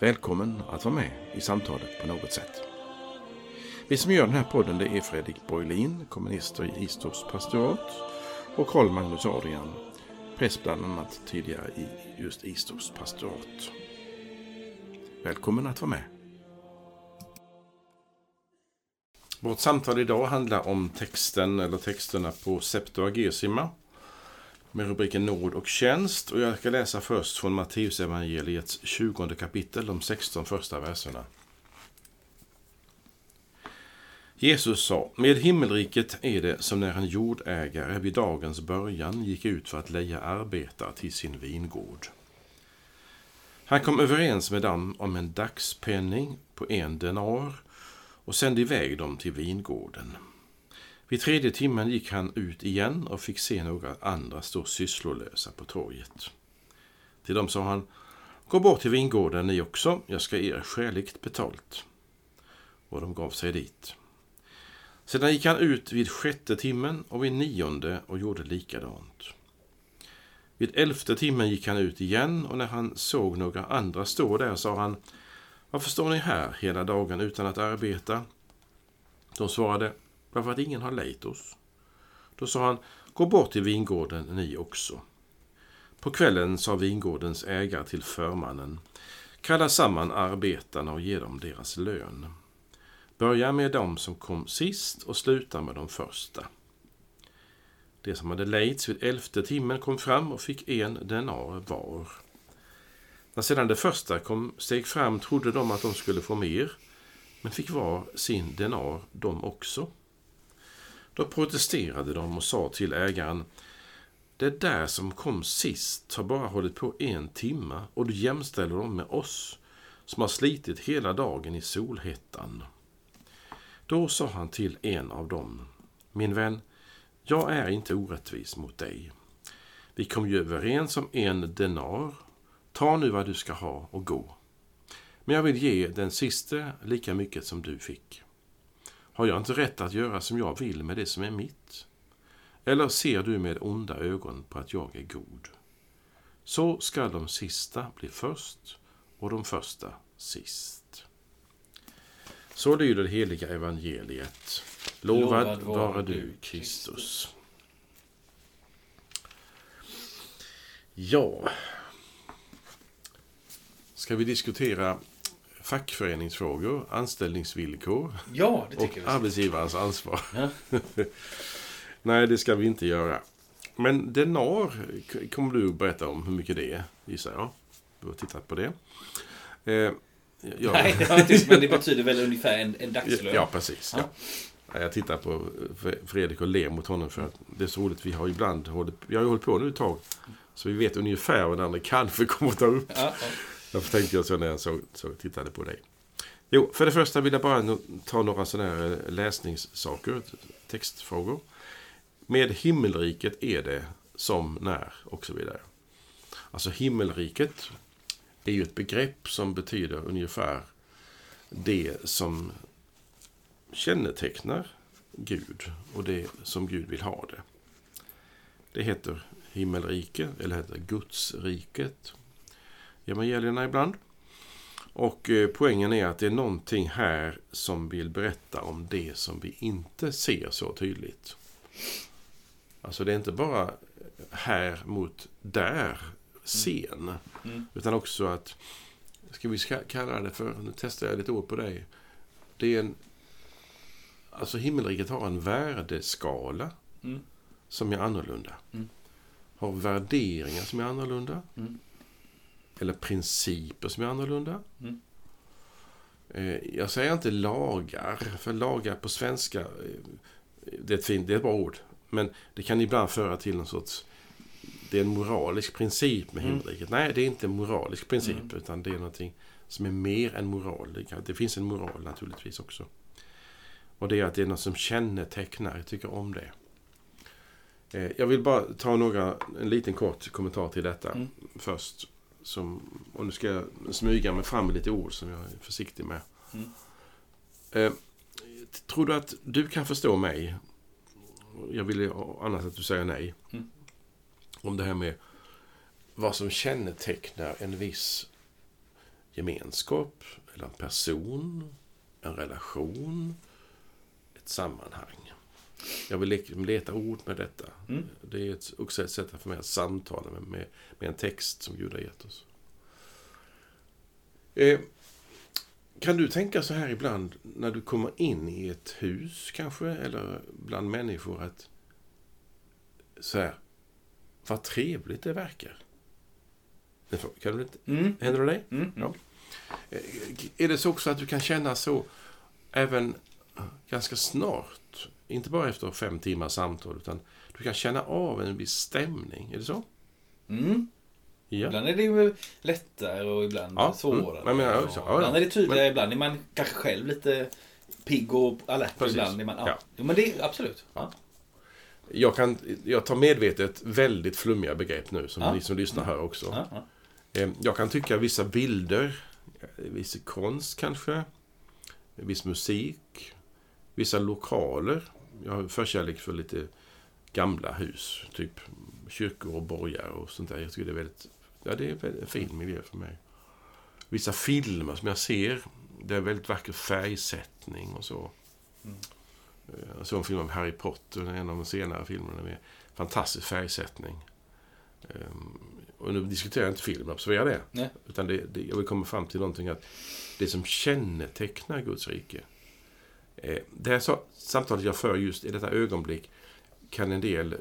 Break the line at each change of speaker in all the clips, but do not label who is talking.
Välkommen att vara med i samtalet på något sätt. Vi som gör den här podden det är Fredrik Borglin, kommunister i Istorps pastorat och Karl Magnus Adrian, präst bland annat tidigare i just Istorps pastorat. Välkommen att vara med. Vårt samtal idag handlar om texten eller texterna på Septuagesima med rubriken Nåd och tjänst. Och jag ska läsa först från Matteusevangeliets 20 kapitel, de 16 första verserna. Jesus sa, med himmelriket är det som när en jordägare vid dagens början gick ut för att leja arbetare till sin vingård. Han kom överens med dem om en dagspenning på en denar och sände iväg dem till vingården. Vid tredje timmen gick han ut igen och fick se några andra stå sysslolösa på torget. Till dem sa han, gå bort till vingården ni också, jag ska ge er skäligt betalt. Och de gav sig dit. Sedan gick han ut vid sjätte timmen och vid nionde och gjorde likadant. Vid elfte timmen gick han ut igen och när han såg några andra stå där sa han, varför står ni här hela dagen utan att arbeta? De svarade, varför att ingen har lejt oss. Då sa han, gå bort till vingården ni också. På kvällen sa vingårdens ägare till förmannen, kalla samman arbetarna och ge dem deras lön. Börja med dem som kom sist och sluta med de första. De som hade lejts vid elfte timmen kom fram och fick en denar var. När sedan det första kom steg fram trodde de att de skulle få mer, men fick var sin denar de också. Då protesterade de och sa till ägaren Det där som kom sist har bara hållit på en timma och du jämställer dem med oss som har slitit hela dagen i solhettan. Då sa han till en av dem Min vän, jag är inte orättvis mot dig. Vi kom ju överens om en denar. Ta nu vad du ska ha och gå. Men jag vill ge den siste lika mycket som du fick. Har jag inte rätt att göra som jag vill med det som är mitt? Eller ser du med onda ögon på att jag är god? Så skall de sista bli först och de första sist. Så lyder det heliga evangeliet. Lovad, Lovad vare du, Kristus. Ja, ska vi diskutera fackföreningsfrågor, anställningsvillkor
ja, det
och arbetsgivarens ansvar. Ja. Nej, det ska vi inte göra. Men denar kommer du att berätta om hur mycket det är, gissar jag. Du har tittat på det.
Eh, ja. Nej, det har inte, men det betyder väl ungefär en, en dagslön?
Ja, precis. Ja. Ja. Jag tittar på Fredrik och ler mot honom för att det är så roligt. Vi har ibland hållit, vi har hållit på nu ett tag. Så vi vet ungefär vad den andra kanske kommer att ta upp. Ja, varför tänkte jag så när jag såg, såg, tittade på dig. Jo, för det första vill jag bara ta några sådana här eh, läsningssaker, textfrågor. Med himmelriket är det som, när och så vidare. Alltså himmelriket är ju ett begrepp som betyder ungefär det som kännetecknar Gud och det som Gud vill ha det. Det heter himmelrike, eller heter Gudsriket evangelierna ibland. Och eh, poängen är att det är någonting här som vill berätta om det som vi inte ser så tydligt. Alltså det är inte bara här mot där scen. Mm. Mm. Utan också att, ska vi kalla det för, nu testar jag lite ord på dig. Det är en, alltså himmelriket har en värdeskala mm. som är annorlunda. Mm. Har värderingar som är annorlunda. Mm eller principer som är annorlunda. Mm. Eh, jag säger inte lagar, för lagar på svenska, eh, det är, ett fint, det är ett bra ord. Men det kan ibland föra till någon sorts, det är en moralisk princip med mm. himmelriket. Nej, det är inte en moralisk princip, mm. utan det är någonting som är mer än moral. Det finns en moral naturligtvis också. Och det är att det är något som kännetecknar, jag tycker om det. Eh, jag vill bara ta några, en liten kort kommentar till detta
Mm.
först. Som, och nu ska jag smyga mig fram med lite ord som jag är försiktig med.
Mm.
Eh, tror du att du kan förstå mig? Jag vill annars att du säger nej.
Mm.
Om det här med vad som kännetecknar en viss gemenskap, eller en person, en relation, ett sammanhang. Jag vill le- leta ord med detta.
Mm.
Det är ett, också ett sätt för mig att samtala med, med, med en text som Gud har gett oss. Eh, kan du tänka så här ibland när du kommer in i ett hus kanske, eller bland människor att så här, vad trevligt det verkar. Kan du inte,
Mm.
händer det dig?
Mm.
Ja. Eh, Är det så också att du kan känna så även ganska snart? Inte bara efter fem timmars samtal, utan du kan känna av en viss stämning. Är det så?
Mm.
Ja.
Ibland är det ju lättare och ibland
Ja,
svårare.
mm. Men, men, ja, ja, ja.
Ibland är det tydligare, ibland är man kanske själv lite pigg och alert.
Precis.
Ibland är man, ja.
Ja.
Men det är absolut. Ja.
Jag, kan, jag tar medvetet väldigt flummiga begrepp nu, som ni som lyssnar hör också.
Ja, ja.
Eh, Jag kan tycka vissa bilder, viss konst kanske, viss musik, vissa lokaler. Jag har förkärlek för lite gamla hus, typ kyrkor och borgar och sånt där. Jag tycker det är väldigt, ja, det är en fin miljö för mig. Vissa filmer som jag ser, det är väldigt vacker färgsättning och så.
Mm.
Eh, Jag såg en film om Harry Potter, en av de senare filmerna med fantastisk färgsättning. Ehm, Och nu diskuterar jag inte film, observera det.
Nej.
Utan det, det, jag vill komma fram till någonting att det som kännetecknar Guds rike. Eh, det här sa- samtalet jag för just i detta ögonblick kan en del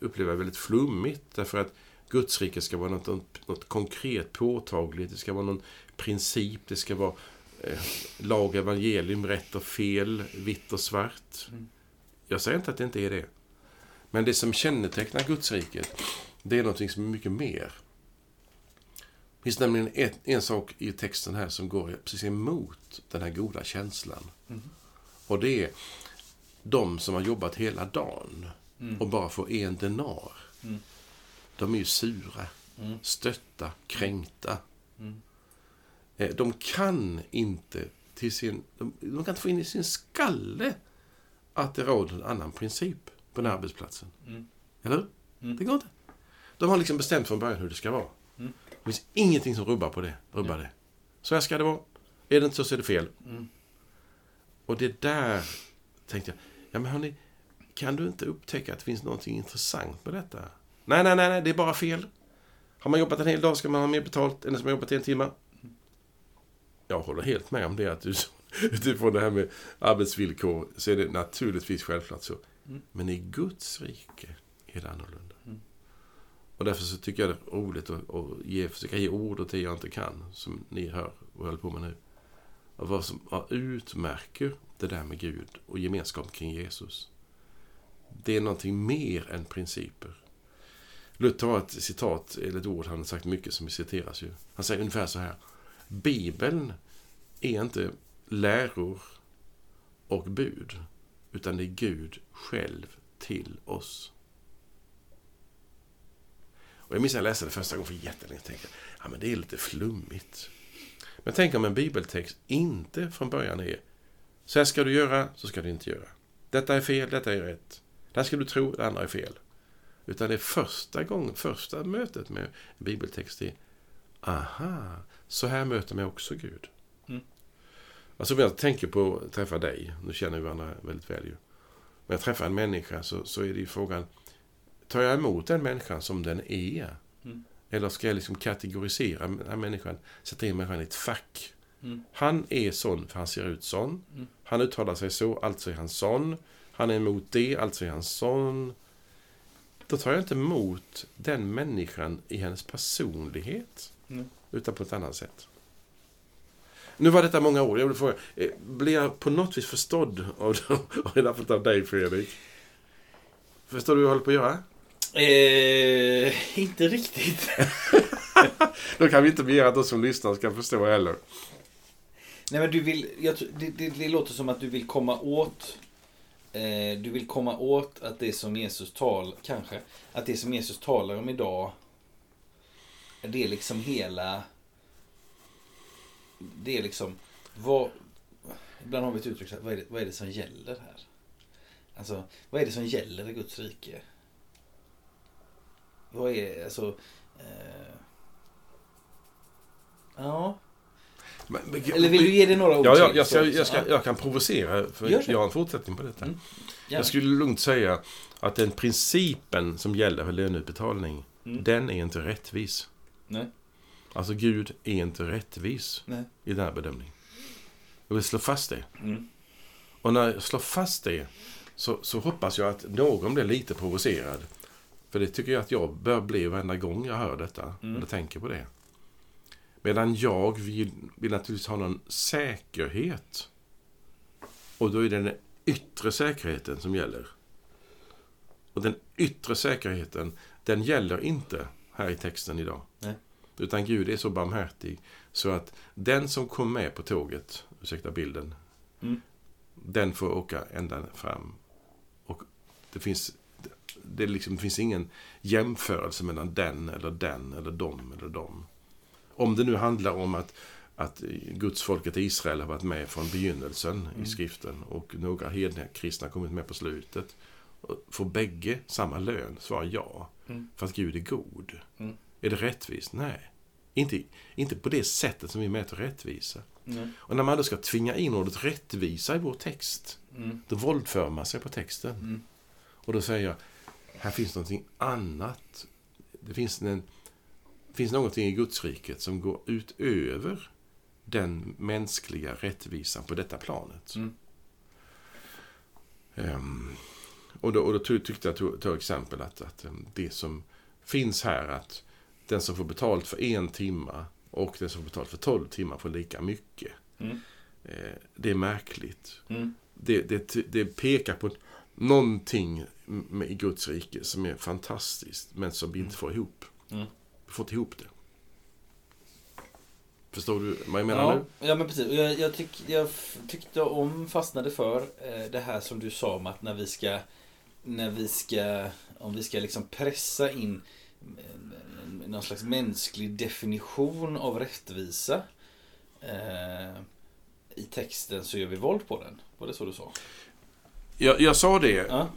uppleva väldigt flummigt. Därför att Guds rike ska vara något, något konkret, påtagligt. Det ska vara någon princip. Det ska vara eh, lag, evangelium, rätt och fel, vitt och svart.
Mm.
Jag säger inte att det inte är det. Men det som kännetecknar Guds riket, det är någonting som är mycket mer. Det finns nämligen ett, en sak i texten här som går precis emot den här goda känslan.
Mm.
Och det är de som har jobbat hela dagen
Mm.
och bara får en denar.
Mm.
De är ju sura,
Mm.
stötta, kränkta.
Mm.
Eh, De kan inte till sin... De, de kan inte få in i sin skalle att det råder en annan princip på den här arbetsplatsen.
Mm.
Eller hur?
Mm.
Det går inte. De har liksom bestämt från början hur det ska vara.
Mm.
Det finns ingenting som rubbar på det. Rubbar det. Så här ska det vara. Är det inte så så är det fel. Och det där tänkte jag, ja men hörni, kan du inte upptäcka att det finns någonting intressant med detta? Nej, nej, nej, nej, det är bara fel. Har man jobbat en hel dag ska man ha mer betalt än den som har jobbat en timme. Jag håller helt med om det att du, utifrån det här med arbetsvillkor så är det naturligtvis självklart så.
Mm.
Men i Guds rike är det annorlunda.
Mm.
Och därför så tycker jag det är roligt att, att ge, försöka ge ord åt det jag inte kan, som ni hör och håller på med nu. Och vad som utmärker det där med Gud och gemenskap kring Jesus. Det är någonting mer än principer. Luther har ett citat, eller ett ord han har sagt mycket som citeras ju. Han säger ungefär så här. Bibeln är inte läror och bud, utan det är Gud själv till oss. Och jag minns när jag läste det första gången för jättelänge och tänkte ja, men det är lite flummigt. Men tänk om en bibeltext inte från början är så här ska du göra, så ska du inte göra. Detta är fel, detta är rätt. Det här ska du tro, det andra är fel. Utan det första gången, första mötet med en bibeltext är aha, så här möter man också Gud.
Mm.
Alltså om jag tänker på att träffa dig, nu känner vi varandra väldigt väl ju. När jag träffar en människa så, så är det ju frågan, tar jag emot den människan som den är?
Mm.
Eller ska jag liksom kategorisera den här människan, sätta in människan i ett fack?
Mm.
Han är sån, för han ser ut sån.
Mm.
Han uttalar sig så, alltså är han sån. Han är emot det, alltså är han sån. Då tar jag inte emot den människan i hennes personlighet.
Mm.
Utan på ett annat sätt. Nu var detta många ord. Jag vill fråga, eh, blir jag på något vis förstådd av, av, av, av dig, Fredrik? Förstår du vad jag håller på att göra?
Eh, inte riktigt.
Då kan vi inte begära att de som lyssnar ska förstå heller.
Nej men du vill, jag, det, det, det låter som att du vill komma åt eh, Du vill komma åt att det som Jesus tal, kanske, att det som Jesus talar om idag Det är liksom hela Det är liksom vad, Ibland har vi ett uttryck vad är, det, vad är det som gäller här? Alltså, vad är det som gäller i Guds rike? Vad är, alltså eh, Ja
Men, men,
eller vill du ge det några ord
Ja, ja
till?
jag, ska, jag, ska,
ja.
jag kan provocera, för jag har en fortsättning på detta.
Mm.
Jag skulle lugnt säga att den principen som gäller för löneutbetalning,
Mm.
den är inte rättvis.
Nej.
Alltså Gud är inte rättvis
Nej.
i den här bedömningen. Jag vill slå fast det.
Mm.
Och när jag slår fast det så, så hoppas jag att någon blir lite provocerad. För det tycker jag att jag bör bli varenda gång jag hör detta.
Mm.
Eller tänker på det. Medan jag vill, vill naturligtvis ha någon säkerhet. Och då är det den yttre säkerheten som gäller. Och den yttre säkerheten, den gäller inte här i texten idag.
Nej.
Utan Gud är så barmhärtig så att den som kom med på tåget, ursäkta bilden,
Mm.
den får åka ända fram. Och det finns, det liksom, finns ingen jämförelse mellan den eller den eller dem eller dem. Om det nu handlar om att, att Guds folket Israel har varit med från begynnelsen i
Mm.
skriften och några hedniga kristna har kommit med på slutet. Får bägge samma lön? Svar ja.
Mm.
För att Gud är god.
Mm.
Är det rättvist? Nej. Inte, inte på det sättet som vi mäter rättvisa.
Mm.
Och när man då ska tvinga in ordet rättvisa i vår text,
Mm.
då våldför man sig på texten.
Mm.
Och då säger jag, här finns någonting annat. Det finns, en, finns någonting i Gudsriket som går utöver den mänskliga rättvisan på detta planet.
Mm.
Ehm, och då, och då ty- tyckte jag tog exempel att, att em, det som finns här att den som får betalt för en timma och den som får betalt för tolv timmar får lika mycket.
Mm.
Eh, det är märkligt.
Mm.
Det, det, det pekar på någonting i Guds rike som är fantastiskt men som vi inte får ihop.
Mm.
Vi får inte ihop det. Förstår du vad jag menar
Ja,
nu?
ja, men precis. Jag, jag, tyck, jag tyckte om, fastnade för eh, det här som du sa om att när vi ska, när vi ska, om vi ska liksom pressa in eh, någon slags mänsklig definition av rättvisa eh, i texten så gör vi våld på den. Var det så du sa?
Jag, jag sa det.
Ja.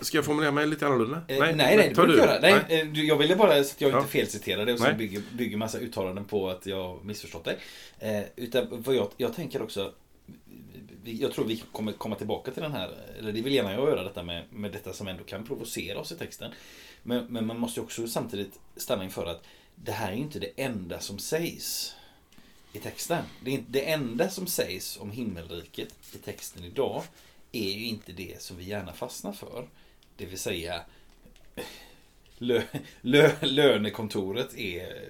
Ska- jag formulera mig lite annorlunda?
Eh, nej, nej, det
ta
behöver du göra. Nej, eh, du- Jag ville bara så att jag
Ja.
inte felciterar det och
Nej.
sen bygger, bygger massa uttalanden på att jag missförstått dig. Eh, utan vad jag, jag tänker också, jag tror vi kommer komma tillbaka till den här, eller det vill gärna jag göra detta med, med detta som ändå kan provocera oss i texten. Men, men man måste ju också samtidigt stanna inför att det här är ju inte det enda som sägs i texten. Det, är inte, det enda som sägs om himmelriket i texten idag är ju inte det som vi gärna fastnar för. Det vill säga lö, lö, lönekontoret är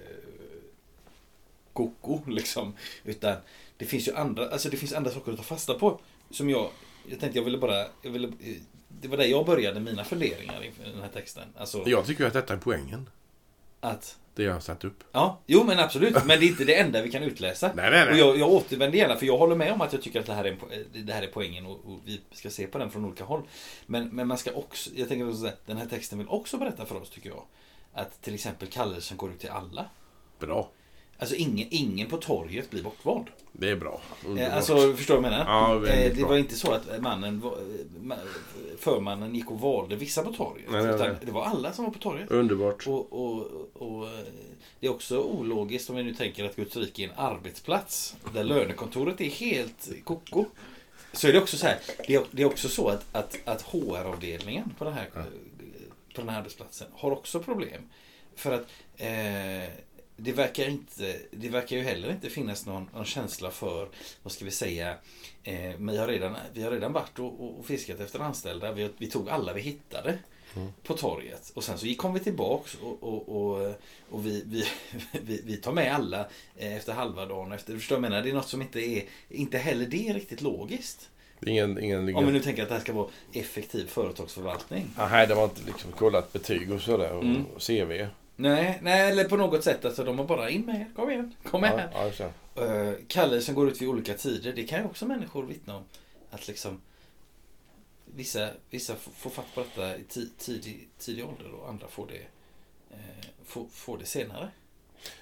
koko liksom. Utan det finns ju andra, alltså det finns andra saker att ta fasta på. Som jag, jag tänkte jag ville bara, jag ville, eh, det var där jag började mina funderingar inför den här texten. Alltså
Jag tycker att detta är poängen
att,
Det jag har satt upp.
ja, jo men absolut. Men det är inte det enda vi kan utläsa.
Nej, nej, nej.
Och jag, jag återvänder gärna, för jag håller med om att jag tycker att det här är, po- det här är poängen och, och vi ska se på den från olika håll. Men, men man ska också, jag tänker också att den här texten vill också berätta för oss, tycker jag. Att till exempel kallelsen går ut till alla.
Bra.
Alltså ingen, ingen på torget blir bortvald.
Det är bra. Underbart.
Eh, Alltså, förstår du vad jag menar?
Ja,
Eh, det
bra.
var inte så att mannen, ma- förmannen gick och valde vissa på torget.
Nej, nej,
utan
nej.
det var alla som var på torget.
Underbart.
Och, och, och eh, det är också ologiskt om vi nu tänker att Guds rike är en arbetsplats där lönekontoret är helt koko. Så är det också så här. Det är, det är också så att, att, att HR-avdelningen på den, här, på den här arbetsplatsen har också problem. För att eh, det verkar, inte, det verkar ju heller inte finnas någon, någon känsla för, vad ska vi säga, eh, men vi har redan, vi har redan varit och, och, fiskat efter anställda. Vi, vi tog alla vi hittade på torget. Och sen så kom vi tillbaks och, och, och, och vi, vi, vi, vi tar med alla eh, efter halva dagen. Efter, förstår jag menar? Det är något som inte är, inte heller det är riktigt logiskt.
Ingen, ingen,
Om vi nu tänker att det här ska vara effektiv företagsförvaltning.
Nej, det var inte liksom kollat betyg och sådär och
Mm.
CV.
Nej, nej, eller på något sätt. Alltså, de har bara in med er. Kom igen, kom med
Ja,
här.
ja.
Uh, kallelsen går ut vid olika tider. Det kan ju också människor vittna om. Att liksom Vissa, vissa får fatt på detta i ti- tidig, tidig ålder och andra får det, eh, får, får det senare.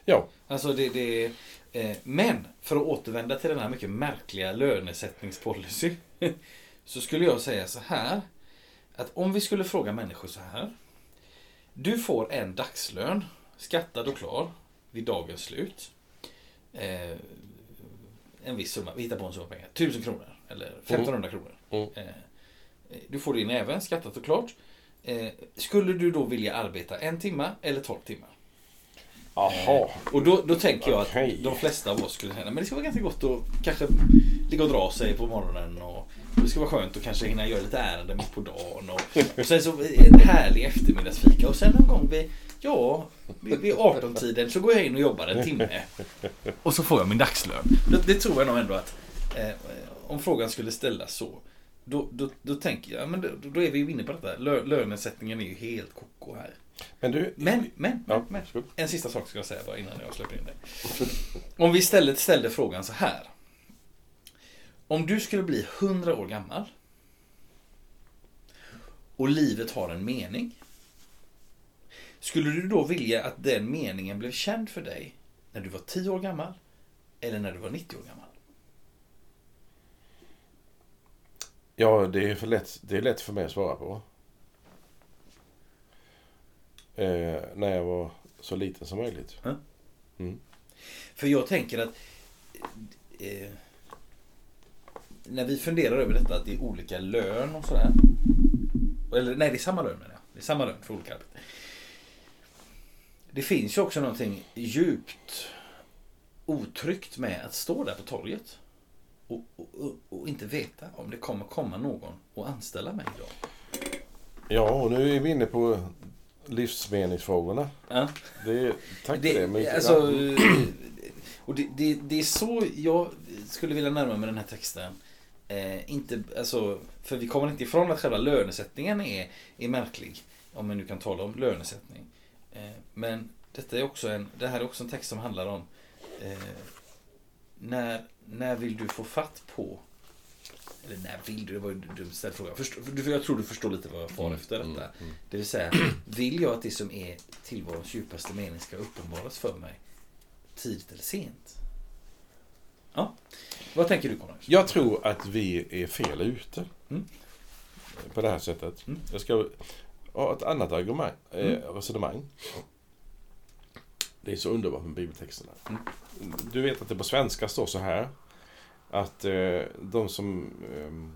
Ja.
Alltså det, det eh, Men för att återvända till den här mycket märkliga lönesättningspolicy. Så skulle jag säga så här. Att om vi skulle fråga människor så här. Du får en dagslön, skattad och klar, vid dagens slut. Eh, en viss summa, vi hittar på en summa pengar. 1000 kronor eller 1500 kronor.
Mm.
Eh, du får din även, skattat och klart. Eh, skulle du då vilja arbeta en timme eller 12 timmar?
Jaha.
Och då, då tänker jag att de flesta av oss skulle säga men det ska vara ganska gott att kanske ligga och dra sig på morgonen. Och det ska vara skönt att kanske hinna göra lite ärenden mitt på dagen. Och, och sen så en härlig eftermiddagsfika. Och sen någon gång vid, ja, vid, vid 18-tiden så går jag in och jobbar en timme. Och så får jag min dagslön. Det, det tror jag nog ändå att eh, om frågan skulle ställas så. Då, då, då tänker jag, men då, då är vi ju inne på detta. Lö, lönesättningen är ju helt koko här.
Men du...
Men, men,
Ja,
men. En sista sak ska jag säga bara innan jag släpper in dig. Om vi istället ställde frågan så här. Om du skulle bli 100 år gammal och livet har en mening. Skulle du då vilja att den meningen blev känd för dig när du var 10 år gammal eller när du var 90 år gammal?
Ja, det är, för lätt, det är lätt för mig att svara på. Eh, när jag var så liten som möjligt.
För jag tänker att eh, när vi funderar över detta att det är olika lön och sådär. Eller nej, det är samma lön menar jag. Det är samma lön för olika arbeten. Det finns ju också någonting djupt otryggt med att stå där på torget. Och, och, och, och inte veta om det kommer komma någon och anställa mig idag.
Ja, och nu är vi inne på livsmeningsfrågorna.
Ja.
Det, tack
Det,
för det. Men,
alltså, och det, det, det är så jag skulle vilja närma mig den här texten. Eh, inte, alltså, för vi kommer inte ifrån att själva lönesättningen är, är märklig. Om man nu kan tala om lönesättning. Eh, men detta är också en, det här är också en text som handlar om eh, när, när vill du få fatt på eller när vill du? Det var ju en dum ställd fråga. Förstå, för jag tror du förstår lite vad jag far efter detta.
mm, mm.
Det vill säga, vill jag att det som är tillvarons djupaste mening ska uppenbaras för mig tidigt eller sent? Ja. Vad tänker du Conrad?
Jag tror att vi är fel ute.
Mm.
På det här sättet.
Mm.
Jag ska ha ett annat argument, eh,
Mm.
resonemang. Det är så underbart med bibeltexterna.
Mm.
Du vet att det på svenska står så här. Att eh, de som... ehm,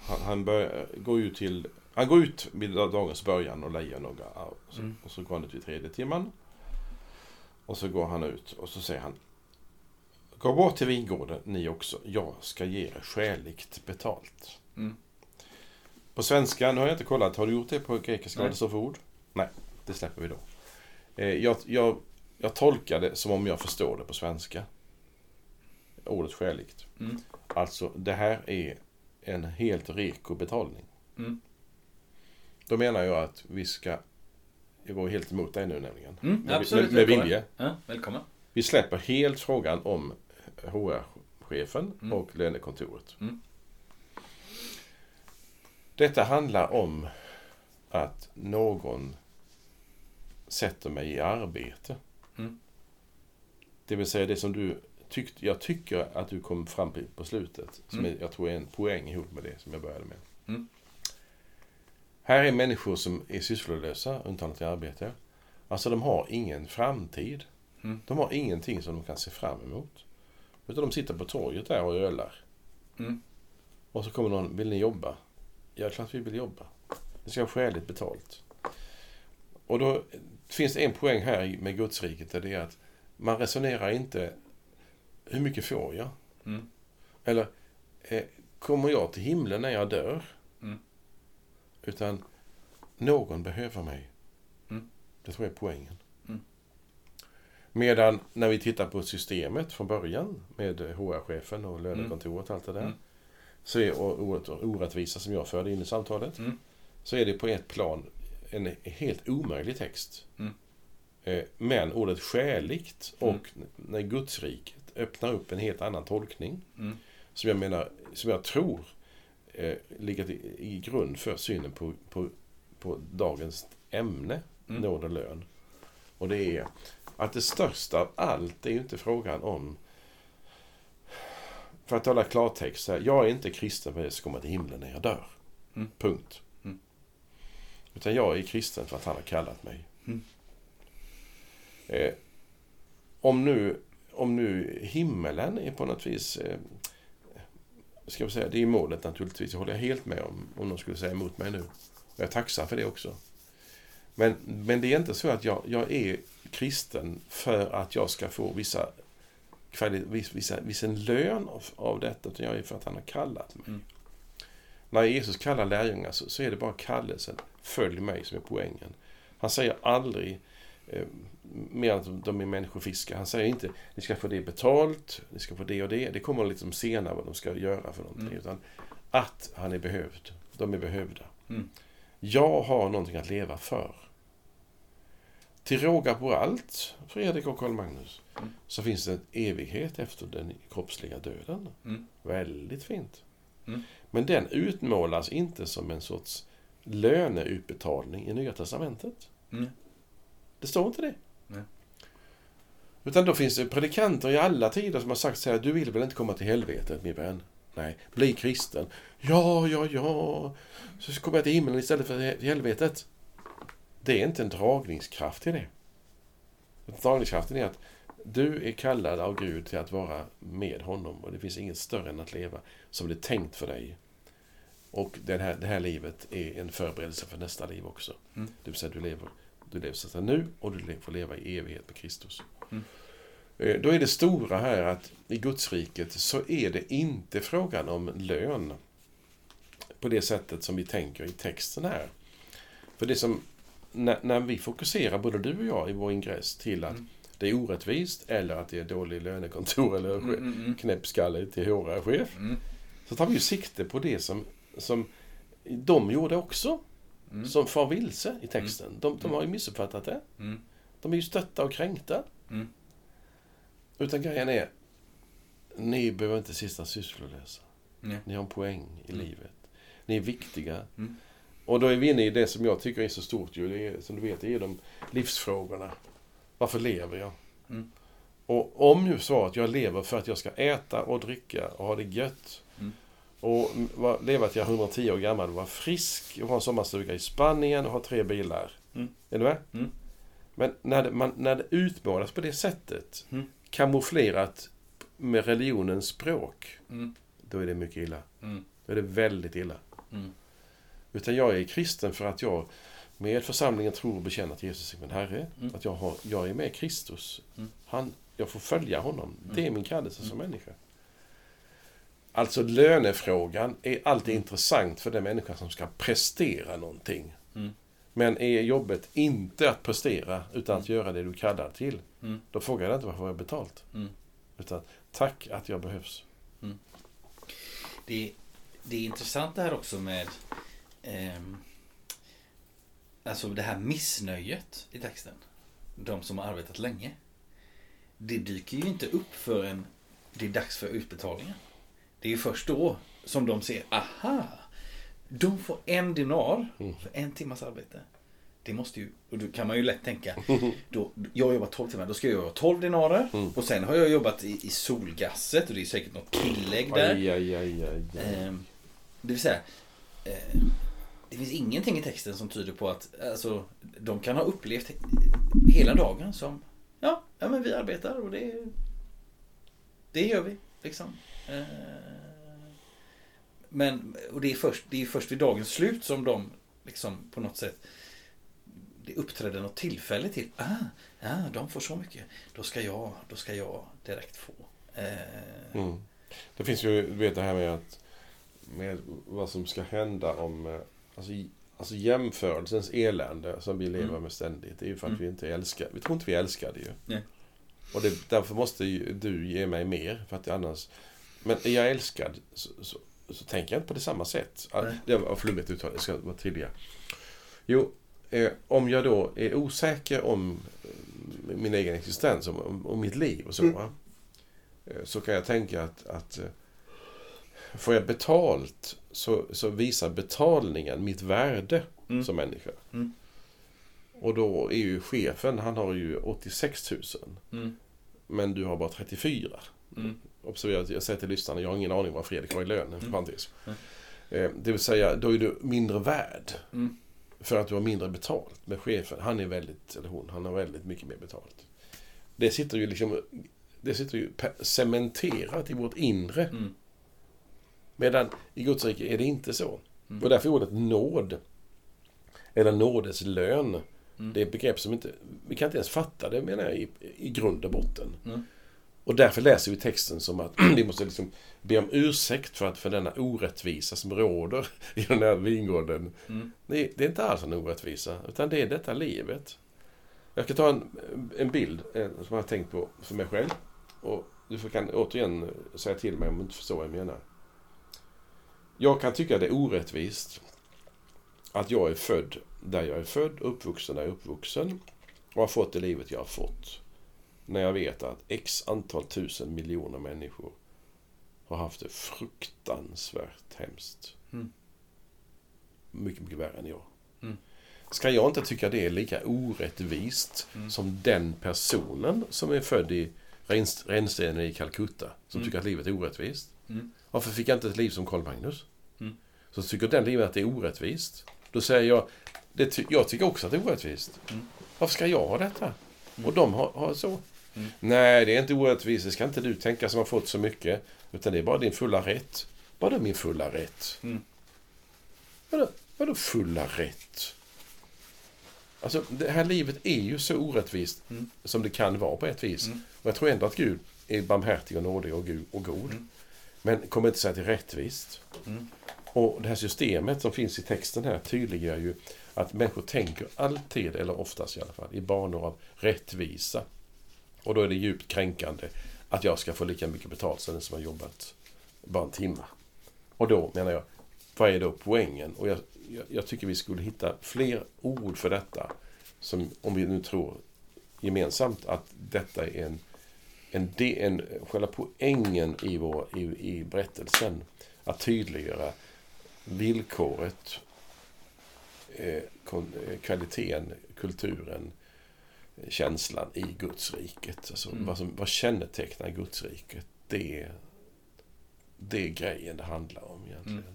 han, han bör, går ut till... Han går ut vid dagens början och lejer några arv. Så-
Mm.
Och så går han ut vid tredje timman. Och så går han ut och så säger han Gå bort till vingården ni också. Jag ska ge er skäligt betalt.
Mm.
På svenska, nu har jag inte kollat. Har du gjort det på grekiska? Vad det står för ord? Nej, det släpper vi då. Eh, jag, jag, jag tolkar det som om jag förstår det på svenska. Ordet skäligt.
Mm.
Alltså, det här är en helt reko betalning.
Mm.
Då menar jag att vi ska... Går helt emot dig nu nämligen.
Mm,
Med,
absolut,
med, med vilje.
Ja, välkommen.
Vi släpper helt frågan om HR-chefen
Mm.
och lönekontoret.
Mm.
Detta handlar om att någon sätter mig i arbete.
Mm.
Det vill säga det som du tyckte, jag tycker att du kom fram på, på slutet. Som
Mm.
jag tror är en poäng ihop med det som jag började med.
Mm.
Här är människor som är sysslolösa, undantag till arbete. Alltså de har ingen framtid.
Mm.
De har ingenting som de kan se fram emot. Utan de sitter på torget där och ölar.
Mm.
Och så kommer någon, vill ni jobba? Ja, klart vi vill jobba. Det ska vara skäligt betalt. Och då finns det en poäng här med Gudsriket. Det är att man resonerar inte, hur mycket får jag?
Mm.
Eller, eh, kommer jag till himlen när jag dör?
Mm.
Utan, någon behöver mig.
Mm.
Det tror jag är poängen. Medan när vi tittar på systemet från början med HR-chefen och lönekontoret och allt det där.
Mm.
Så är, och, och, och orättvisa som jag förde in i samtalet.
Mm.
Så är det på ett plan en helt omöjlig text.
Mm.
Eh, Men ordet skäligt och
Mm.
när Gudsriket öppnar upp en helt annan tolkning.
Mm.
Som jag menar, som jag tror eh, ligger i, i grund för synen på, på, på dagens ämne,
Mm.
nåd och lön. Och det är att det största av allt är ju inte frågan om för att tala klartext, här, jag är inte kristen för att jag ska komma till himlen när jag dör.
Mm.
Punkt.
Mm.
Utan jag är kristen för att han har kallat mig.
Mm.
Eh, om, nu, om nu himmelen är på något vis eh, ska jag säga, det är målet naturligtvis. Det håller jag helt med om, om någon skulle säga emot mig nu. Jag är tacksam för det också. Men, men det är inte så att jag, jag är kristen för att jag ska få vissa, vissa, vissa lön av, av detta, utan jag är för att han har kallat mig.
Mm.
När Jesus kallar lärjungar så, så är det bara kallelsen, följ mig, som är poängen. Han säger aldrig, eh, mer att de är människofiskar, han säger inte, ni ska få det betalt, ni ska få det och det. Det kommer liksom senare vad de ska göra för någonting.
Mm.
Utan att han är behövd. De är behövda.
Mm.
Jag har någonting att leva för. Till råga på allt, Fredrik och Karl Magnus,
Mm.
så finns det en evighet efter den kroppsliga döden.
Mm.
Väldigt fint.
Mm.
Men den utmålas inte som en sorts löneutbetalning i Nya Testamentet.
Mm.
Det står inte det. Utan då finns det predikanter i alla tider som har sagt så här, du vill väl inte komma till helvetet min vän? Nej, bli kristen. Ja, ja, ja. Så kommer jag till himlen istället för till helvetet. Det är inte en dragningskraft till det. Dragningskraften är att du är kallad av Gud till att vara med honom och det finns inget större än att leva som det är tänkt för dig. Och det här, det här livet är en förberedelse för nästa liv också.
Mm.
Det vill säga du lever, du lever så nu och du får leva i evighet med Kristus.
Mm.
Eh, Då är det stora här att i Gudsriket så är det inte frågan om lön på det sättet som vi tänker i texten här. För det som, när, när vi fokuserar, både du och jag, i vår ingress till att
Mm.
det är orättvist eller att det är dålig lönekontor eller
Mm, mm, mm.
knäppskalle till HR-chef.
Mm.
Så tar vi ju sikte på det som, som de gjorde också.
Mm.
Som far vilse i texten. De, de har ju missuppfattat det. De är ju stötta och kränkta. Utan grejen är, ni behöver inte sista sysslolösa. Ni har en poäng i livet. Ni är viktiga. Och då är vi inne i det som jag tycker är så stort ju. Är, som du vet, det är de livsfrågorna. Varför lever jag?
Mm.
Och om nu svaret, jag lever för att jag ska äta och dricka och ha det gött.
Mm.
Och m- va- leva till jag är 110 år gammal och vara frisk och ha en sommarstuga i Spanien och ha tre bilar.
Mm.
Är du med?
Mm.
Men när det, man, när det utmålas på det sättet,
Mm.
kamouflerat med religionens språk,
Mm.
då är det mycket illa.
Mm.
Då är det väldigt illa.
Mm.
Utan jag är kristen för att jag med församlingen tror och bekänner att Jesus är min Herre.
Mm.
Att jag, har, jag är med Kristus.
Mm.
Han, jag får följa honom.
Mm.
Det är min kallelse som människa. Alltså lönefrågan är alltid intressant för den människa som ska prestera någonting.
Mm.
Men är jobbet inte att prestera utan att göra det du kallar till,
Mm.
då frågar jag inte varför jag har betalt.
Mm.
Utan tack att jag behövs.
Det, det är intressant det här också med ehm, Alltså det här missnöjet i texten. De som har arbetat länge. Det dyker ju inte upp förrän det är dags för utbetalningen. Det är ju först då som de ser, aha! De får en dinar
Mm.
för en timmas arbete. Det måste ju, och då kan man ju lätt tänka, då, jag har jobbat 12 timmar, då ska jag göra 12 dinarer.
Mm.
Och sen har jag jobbat i, i solgasset och det är säkert något tillägg där.
Aj, aj, aj, aj, aj.
Ehm, det vill säga, eh, det finns ingenting i texten som tyder på att alltså, de kan ha upplevt hela dagen som ja, ja men vi arbetar och det, det gör vi. Liksom. Eh, men och det är, först, det är först vid dagens slut som de liksom på något sätt det uppträder något tillfälle till. Ah, ja, de får så mycket. Då ska jag, då ska jag direkt få. Eh,
mm. Det finns ju, du vet det här med att med vad som ska hända om eh, alltså, alltså jämförelsens elände som vi lever
Mm.
med ständigt. Det är ju för att
Mm.
vi inte älskar. Vi tror inte vi älskar det ju.
Nej.
Och det, därför måste ju du ge mig mer för att annars men är jag älskad så, så, så tänker jag inte på det samma sätt.
Nej.
Det var flummigt uttal, jag ska vara tydliga. Jo, eh, om jag då är osäker om eh, min egen existens, om, mitt liv och så.
Mm.
eh, Så kan jag tänka att, att eh, får jag betalt så, så visar betalningen mitt värde
Mm.
som människa.
Mm.
Och då är ju chefen, han har ju 86 000.
Mm.
Men du har bara 34.
Mm.
Observera att jag säger till lyssnarna, jag har ingen aning vad Fredrik har i lön.
Mm.
Eh, Det vill säga, då är du mindre värd.
Mm.
För att du har mindre betalt. Men chefen, han är väldigt, eller hon, han har väldigt mycket mer betalt. Det sitter ju liksom, det sitter ju cementerat i vårt inre.
Mm.
Medan i Guds rike är det inte så.
Mm.
Och därför är ordet nåd, eller nådeslön,
Mm.
det är ett begrepp som inte, vi kan inte ens fatta det menar jag i, i grund och botten.
Mm.
Och därför läser vi texten som att vi måste liksom be om ursäkt för, att, för denna orättvisa som råder i den här vingården.
Mm.
Det, det är inte alls en orättvisa, utan det är detta livet. Jag ska ta en, en bild eh, som jag har tänkt på för mig själv. Och du får- kan återigen säga till mig om du inte förstår vad jag menar. Jag kan tycka det är orättvist att jag är född där jag är född, uppvuxen där jag är uppvuxen och har fått det livet jag har fått. När jag vet att x antal tusen miljoner människor har haft det fruktansvärt hemskt.
Mm.
Mycket, mycket värre än jag.
Mm.
Ska jag inte tycka det är lika orättvist
Mm.
som den personen som är född i renst- rännstenen i Calcutta, som
Mm.
tycker att livet är orättvist? Varför fick jag inte ett liv som Karl Magnus?
Mm.
Så tycker den livet att det är orättvist. Då säger jag, det ty- jag tycker också att det är orättvist.
Mm.
Varför ska jag ha detta?
Mm.
Och de har, har så.
Mm.
Nej, det är inte orättvist. Det ska inte du tänka som har fått så mycket. Utan det är bara din fulla rätt. Vadå min fulla rätt?
Mm.
Vadå, vadå fulla rätt? Alltså, det här livet är ju så orättvist
Mm.
som det kan vara på ett vis.
Mm.
Och jag tror ändå att Gud är barmhärtig och nådig och, Gud, och god.
Mm.
Men kommer inte säga att det är rättvist.
Mm.
Och det här systemet som finns i texten här tydliggör ju att människor tänker alltid, eller oftast i alla fall, i banor av rättvisa. Och då är det djupt kränkande att jag ska få lika mycket betalt som den som har jobbat bara en timme. Och då menar jag, vad är då poängen? Och jag, jag, jag tycker vi skulle hitta fler ord för detta. Som, om vi nu tror gemensamt att detta är en, en, en själva poängen i, vår, i, i berättelsen. Att tydliggöra villkoret, eh, eh, kvaliteten, kulturen, eh, känslan i Guds riket. Alltså
Mm.
vad, som, vad kännetecknar Guds riket? Det, det är grejen det handlar om egentligen.
Mm.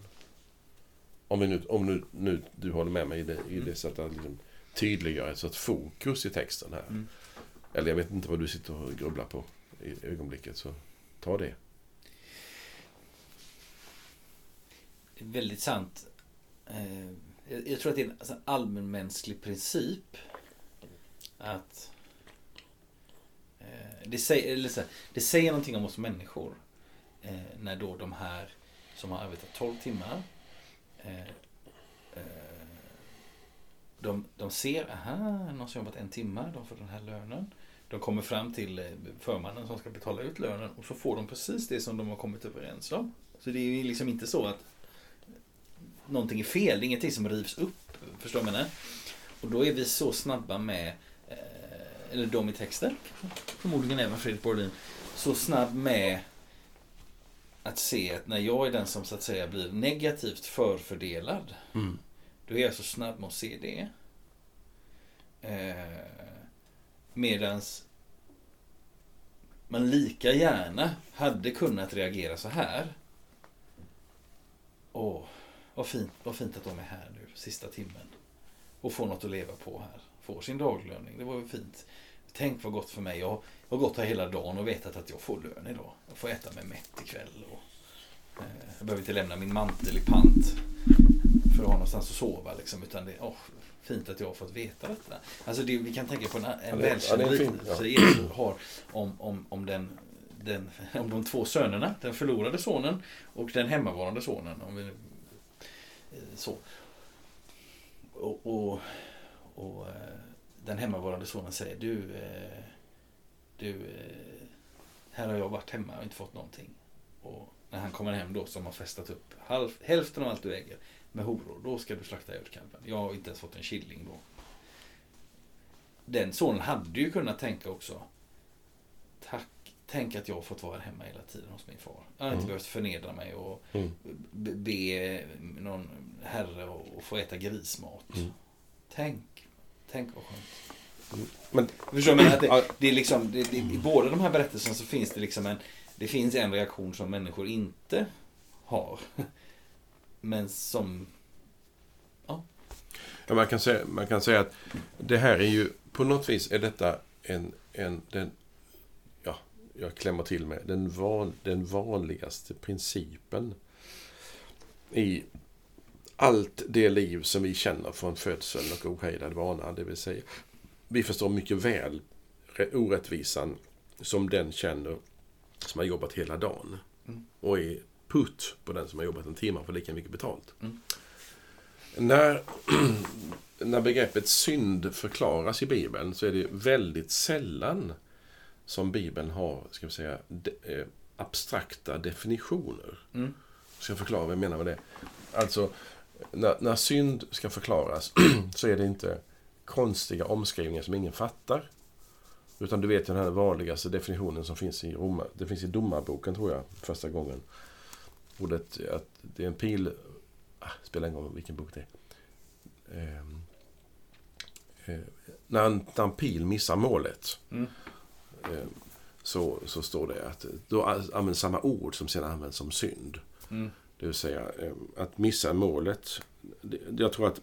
Om, vi nu, om nu, nu du håller med mig i det, i
Mm.
det sättet att liksom tydliggöra ett sorts fokus i texten här.
Mm.
Eller jag vet inte vad du sitter och grubblar på i ögonblicket, så ta det.
Det är väldigt sant. Eh, jag, tror att det är en alltså, allmänmänsklig princip. Att eh, det, säger, eller så här, det säger någonting om oss människor. Eh, när då de här som har arbetat 12 timmar. De, de ser, aha, någon som jobbat en timme, de får den här lönen. De kommer fram till eh, förmannen som ska betala ut lönen och så får de precis det som de har kommit överens om. Så det är ju liksom inte så att någonting är fel, det är ingenting som rivs upp. Förstår du vad jag menar? Och då är vi så snabba med, eh, eller de i texten, förmodligen även Fredrik Borlin, så snabb med att se att när jag är den som så att säga blir negativt förfördelad,
Mm.
då är jag så snabb med att se det. Eh, medans man lika gärna hade kunnat reagera så här. Åh, vad fint, vad fint att de är här nu, sista timmen. Och får något att leva på här. Får sin daglöning, det var ju fint. Tänk vad gott för mig. Jag har gått här hela dagen och vetat att jag får lön idag. Jag får äta mig mätt ikväll. Och, eh, jag behöver inte lämna min mantel i pant för att ha någonstans att sova. Liksom, utan det oh, fint att jag har fått veta detta. Alltså det, vi kan tänka på en, en välkänd liknelse. Jesus har om, om, om, den, den, om de två sönerna. Den förlorade sonen och den hemmavarande sonen. Om vi, eh, så. Och, och, och eh, den hemmavarande sonen säger du, eh, du här har jag varit hemma och inte fått någonting. Och när han kommer hem då som har festat upp halv, hälften av allt du äger med horor, då ska du slakta ölkalven. Jag har inte ens fått en killing då. den sonen hade ju kunnat tänka också. Tack, tänk att jag har fått vara hemma hela tiden hos min far. Jag har inte
Mm.
behövt förnedra mig och
Mm.
be- någon herre att få äta grismat.
Mm.
Tänk, tänk vad skönt.
Men,
Förstår du? Att det, det är liksom, det, det, I båda de här berättelserna så finns det liksom en, det finns en reaktion som människor inte har. Men som,
ja, man, kan säga, man kan säga att det här är ju, på något vis är detta en, en den, ja, jag klämmer till med, den, van, den vanligaste principen i allt det liv som vi känner från födseln och ohejdad vana. Det vill säga, vi förstår mycket väl orättvisan som den känner som har jobbat hela dagen.
Mm.
Och är putt på den som har jobbat en timme för lika mycket betalt.
Mm.
När, när begreppet synd förklaras i Bibeln så är det väldigt sällan som Bibeln har, ska vi säga, de, eh, abstrakta definitioner.
mm,
Ska jag förklara vad jag menar med det? Alltså, när, när synd ska förklaras så är det inte konstiga omskrivningar som ingen fattar. Utan du vet den här vanligaste definitionen som finns i Roma, det finns i domarboken tror jag, första gången. Ordet att det är en pil, ah, spelar ingen roll vilken bok det är. Ehm, eh, när, en, när en pil missar målet
mm,
eh, så, så står det att då används samma ord som sedan används som synd.
mm,
Det vill säga eh, att missa målet. Jag tror att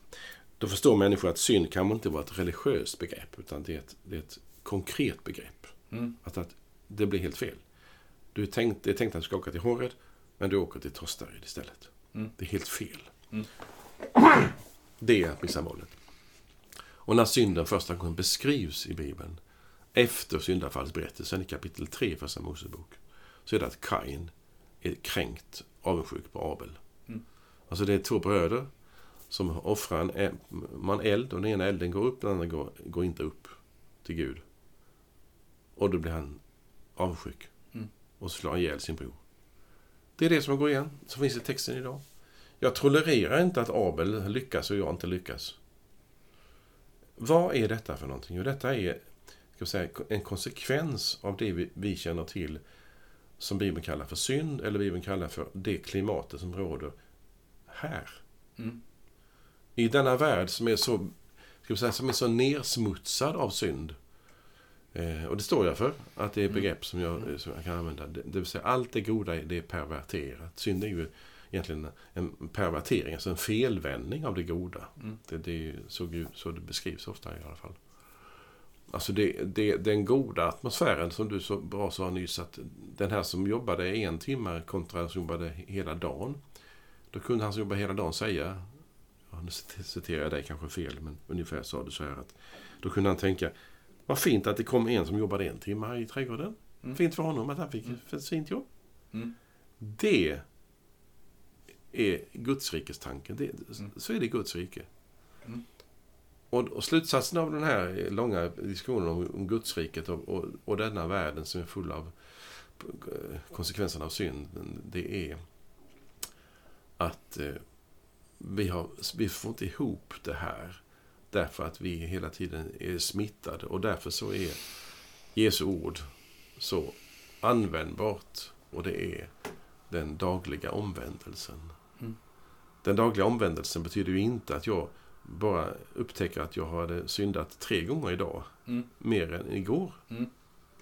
då förstår människor att synd kan inte vara ett religiöst begrepp utan det är ett, det är ett konkret begrepp.
mm,
Att, att det blir helt fel. Du är tänkt, det är tänkt att du ska åka till Horred men du åker till Trostared istället.
Mm.
Det är helt fel.
Mm.
Det är att missa målet. Och när synden första gången beskrivs i Bibeln efter syndafallsberättelsen i kapitel 3 i Första Mosebok så är det att Kain är kränkt avundsjuk på Abel.
Mm.
Alltså det är två bröder som offrar en, man eld och den ena elden går upp, den andra går, går inte upp till Gud. Och då blir han avundsjuk.
Mm.
Och slår ihjäl sin bror. Det är det som går igen, som finns i texten idag. Jag tolererar inte att Abel lyckas och jag inte lyckas. Vad är detta för någonting? Jo, detta är ska säga, en konsekvens av det vi, vi känner till som Bibeln kallar för synd, eller Bibeln kallar för det klimatet som råder här.
mm,
I denna värld som är så, ska säga, som är så nersmutsad av synd. Eh, och det står jag för, att det är begrepp som jag, som jag kan använda. Det, det vill säga, allt det goda det är perverterat. Synd är ju egentligen en pervertering, alltså en felvändning av det goda.
Mm.
Det, det är så, Gud, så det beskrivs ofta i alla fall. Alltså det, det, den goda atmosfären som du så bra sa nyss, att den här som jobbade en timme kontra den som jobbade hela dagen. Då kunde han som jobbade hela dagen säga, ja, nu citerar jag dig kanske fel, men ungefär sa du så här att då kunde han tänka, vad fint att det kom en som jobbade en timme i trädgården.
Mm.
Fint för honom att han fick
Mm.
ett fint jobb.
mm,
Det är Guds rikes tanken. Det,
Mm.
Så är det Guds rike.
Mm.
Och, och slutsatsen av den här långa diskussionen om, om Guds riket och, och, och denna världen som är full av eh, konsekvenserna av synd, det är att eh, vi, har, vi får inte ihop det här därför att vi hela tiden är smittade och därför så är Jesu ord så användbart och det är den dagliga omvändelsen.
Mm.
Den dagliga omvändelsen betyder ju inte att jag bara upptäcker att jag hade syndat tre gånger idag,
mm,
mer än igår.
Mm.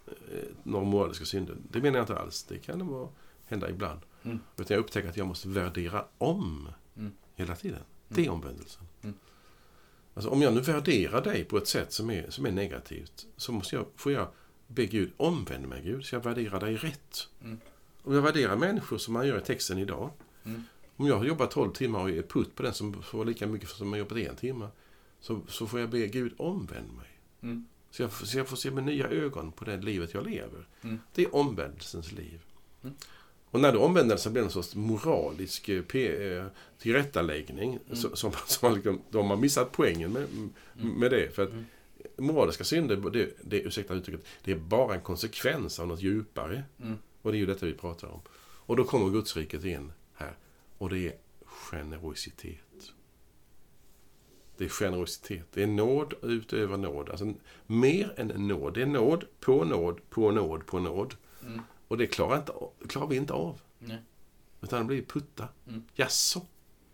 Eh, Några moraliska synder. Det menar jag inte alls. Det kan vara, hända ibland.
Mm.
Utan jag upptäcker att jag måste värdera om
Mm.
hela tiden. Det är omvändelsen.
Mm.
Alltså om jag nu värderar dig på ett sätt som är, som är negativt så måste jag, får jag be Gud omvänd mig Gud så jag värderar dig rätt.
Mm.
Om jag värderar människor som man gör i texten idag.
Mm.
Om jag har jobbat 12 timmar och är putt på den som får lika mycket som har jobbat en timme. Så, så får jag be Gud omvänd mig.
mm,
Så jag, så jag får se med nya ögon på det livet jag lever.
Mm.
Det är omvändelsens liv.
Mm.
Och när då omvändelsen blir en sorts moralisk eh, eh, tillrättaläggning,
Mm.
så, som, som liksom, de har missat poängen med, med det. För att
Mm.
moraliska synder, det, det, ursäkta uttrycket, det är bara en konsekvens av något djupare.
mm,
Och det är ju detta vi pratar om. Och då kommer Gudsriket in här. Och det är generositet. Det är generositet. Det är nåd utöver nåd. Alltså mer än nåd. Det är nåd på nåd på nåd på nåd.
Mm.
Och det klarar, inte, klarar vi inte av.
Nej.
Utan det blir putta.
Mm.
Jaså?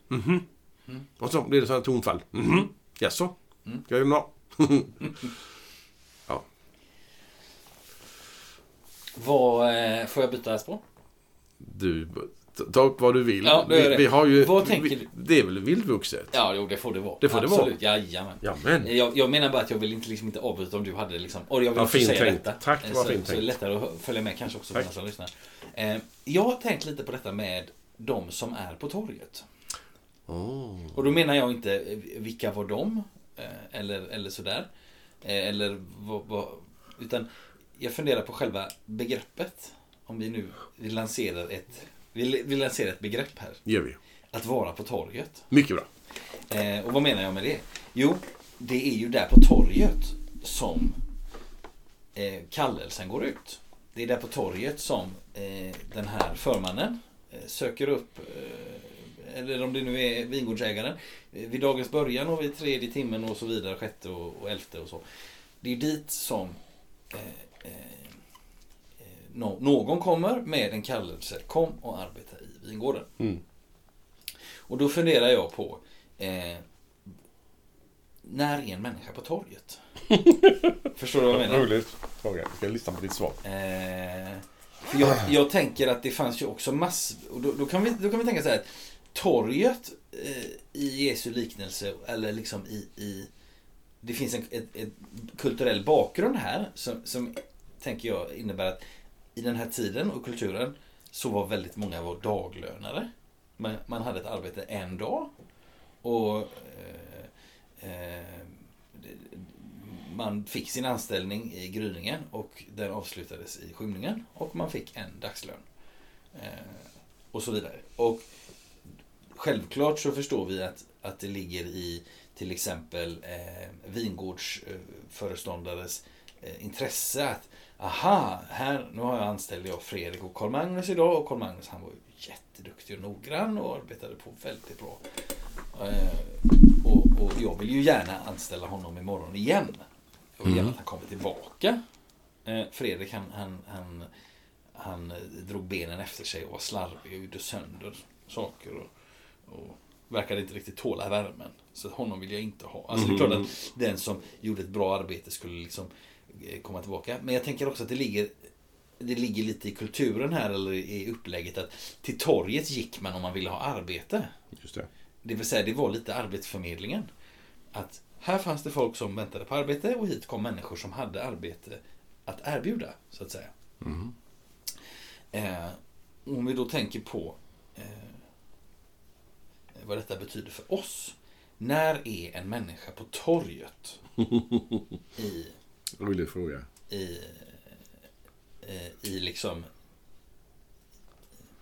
Mhm.
Mm.
Och så blir det sådana tonfall. Mhm. Jaså?
Mm.
Jag göra
Vad, eh, får jag byta spår?
Du, ta upp vad du vill.
Ja, det
vi,
det.
vi har ju...
Vad tänker
vi? Det är väl vildvuxet?
Ja, jo, det får det vara.
Det får det
Absolut. vara. Jajamän.
Ja, men.
Jag, jag menar bara att jag vill inte, liksom inte avbryta om du hade liksom... Och jag vill
Ja,
också säga
tänkt.
detta.
Tack,
Eh,
vad
så,
fint
så det är
tänkt.
lättare att följa med kanske också för den som lyssnar. Eh, jag har tänkt lite på detta med de som är på torget.
Oh.
Och då menar jag inte eh, vilka var de? Eh, eller, eller sådär. Eh, eller vad, vad, Utan jag funderar på själva begreppet. Om vi nu vi lanserar ett, vi, vi lanserar ett begrepp här.
gör vi.
Att vara på torget.
Mycket bra.
Eh, och vad menar jag med det? Jo, det är ju där på torget som eh, kallelsen går ut. Det är där på torget som eh, den här förmannen eh, söker upp, eh, eller om det nu är vingårdsägaren, eh, vid dagens början och vid tredje timmen och så vidare, sjätte och, och elfte och så. Det är dit som eh, någon kommer med en kallelse, kom och arbeta i vingården.
Mm.
Och då funderar jag på eh, När är en människa på torget? Förstår du vad jag menar?
Roligt fråga. Jag ska lyssna på ditt svar.
Eh, jag, jag tänker att det fanns ju också mass... Och då, då, kan vi, då kan vi tänka så här. att Torget eh, i Jesu liknelse, eller liksom i... i det finns en ett, ett kulturell bakgrund här som, som tänker jag innebär att i den här tiden och kulturen så var väldigt många var daglönare. Man, man hade ett arbete en dag och eh, eh, man fick sin anställning i gryningen och den avslutades i skymningen och man fick en dagslön. Eh, och så vidare. Och självklart så förstår vi att, att det ligger i till exempel eh, vingårdsföreståndares eh, intresse att aha, här, nu har jag anställd jag Fredrik och Karl Magnus idag och Karl Magnus han var ju jätteduktig och noggrann och arbetade på väldigt bra. Eh, och, och jag vill ju gärna anställa honom imorgon igen. Jag vill gärna
Mm.
att han kommer tillbaka. Eh, Fredrik han, han, han, han drog benen efter sig och var slarvig och gjorde sönder saker. Och, och verkade inte riktigt tåla värmen. Så honom vill jag inte ha. Alltså det är klart att den som gjorde ett bra arbete skulle liksom komma tillbaka. Men jag tänker också att det ligger det ligger lite i kulturen här eller i upplägget att till torget gick man om man ville ha arbete.
Just det.
Det vill säga det var lite arbetsförmedlingen. Att här fanns det folk som väntade på arbete och hit kom människor som hade arbete att erbjuda så att säga.
Mm.
Eh, om vi då tänker på eh, vad detta betyder för oss. När är en människa på torget? I,
Rolig fråga.
i, eh, i liksom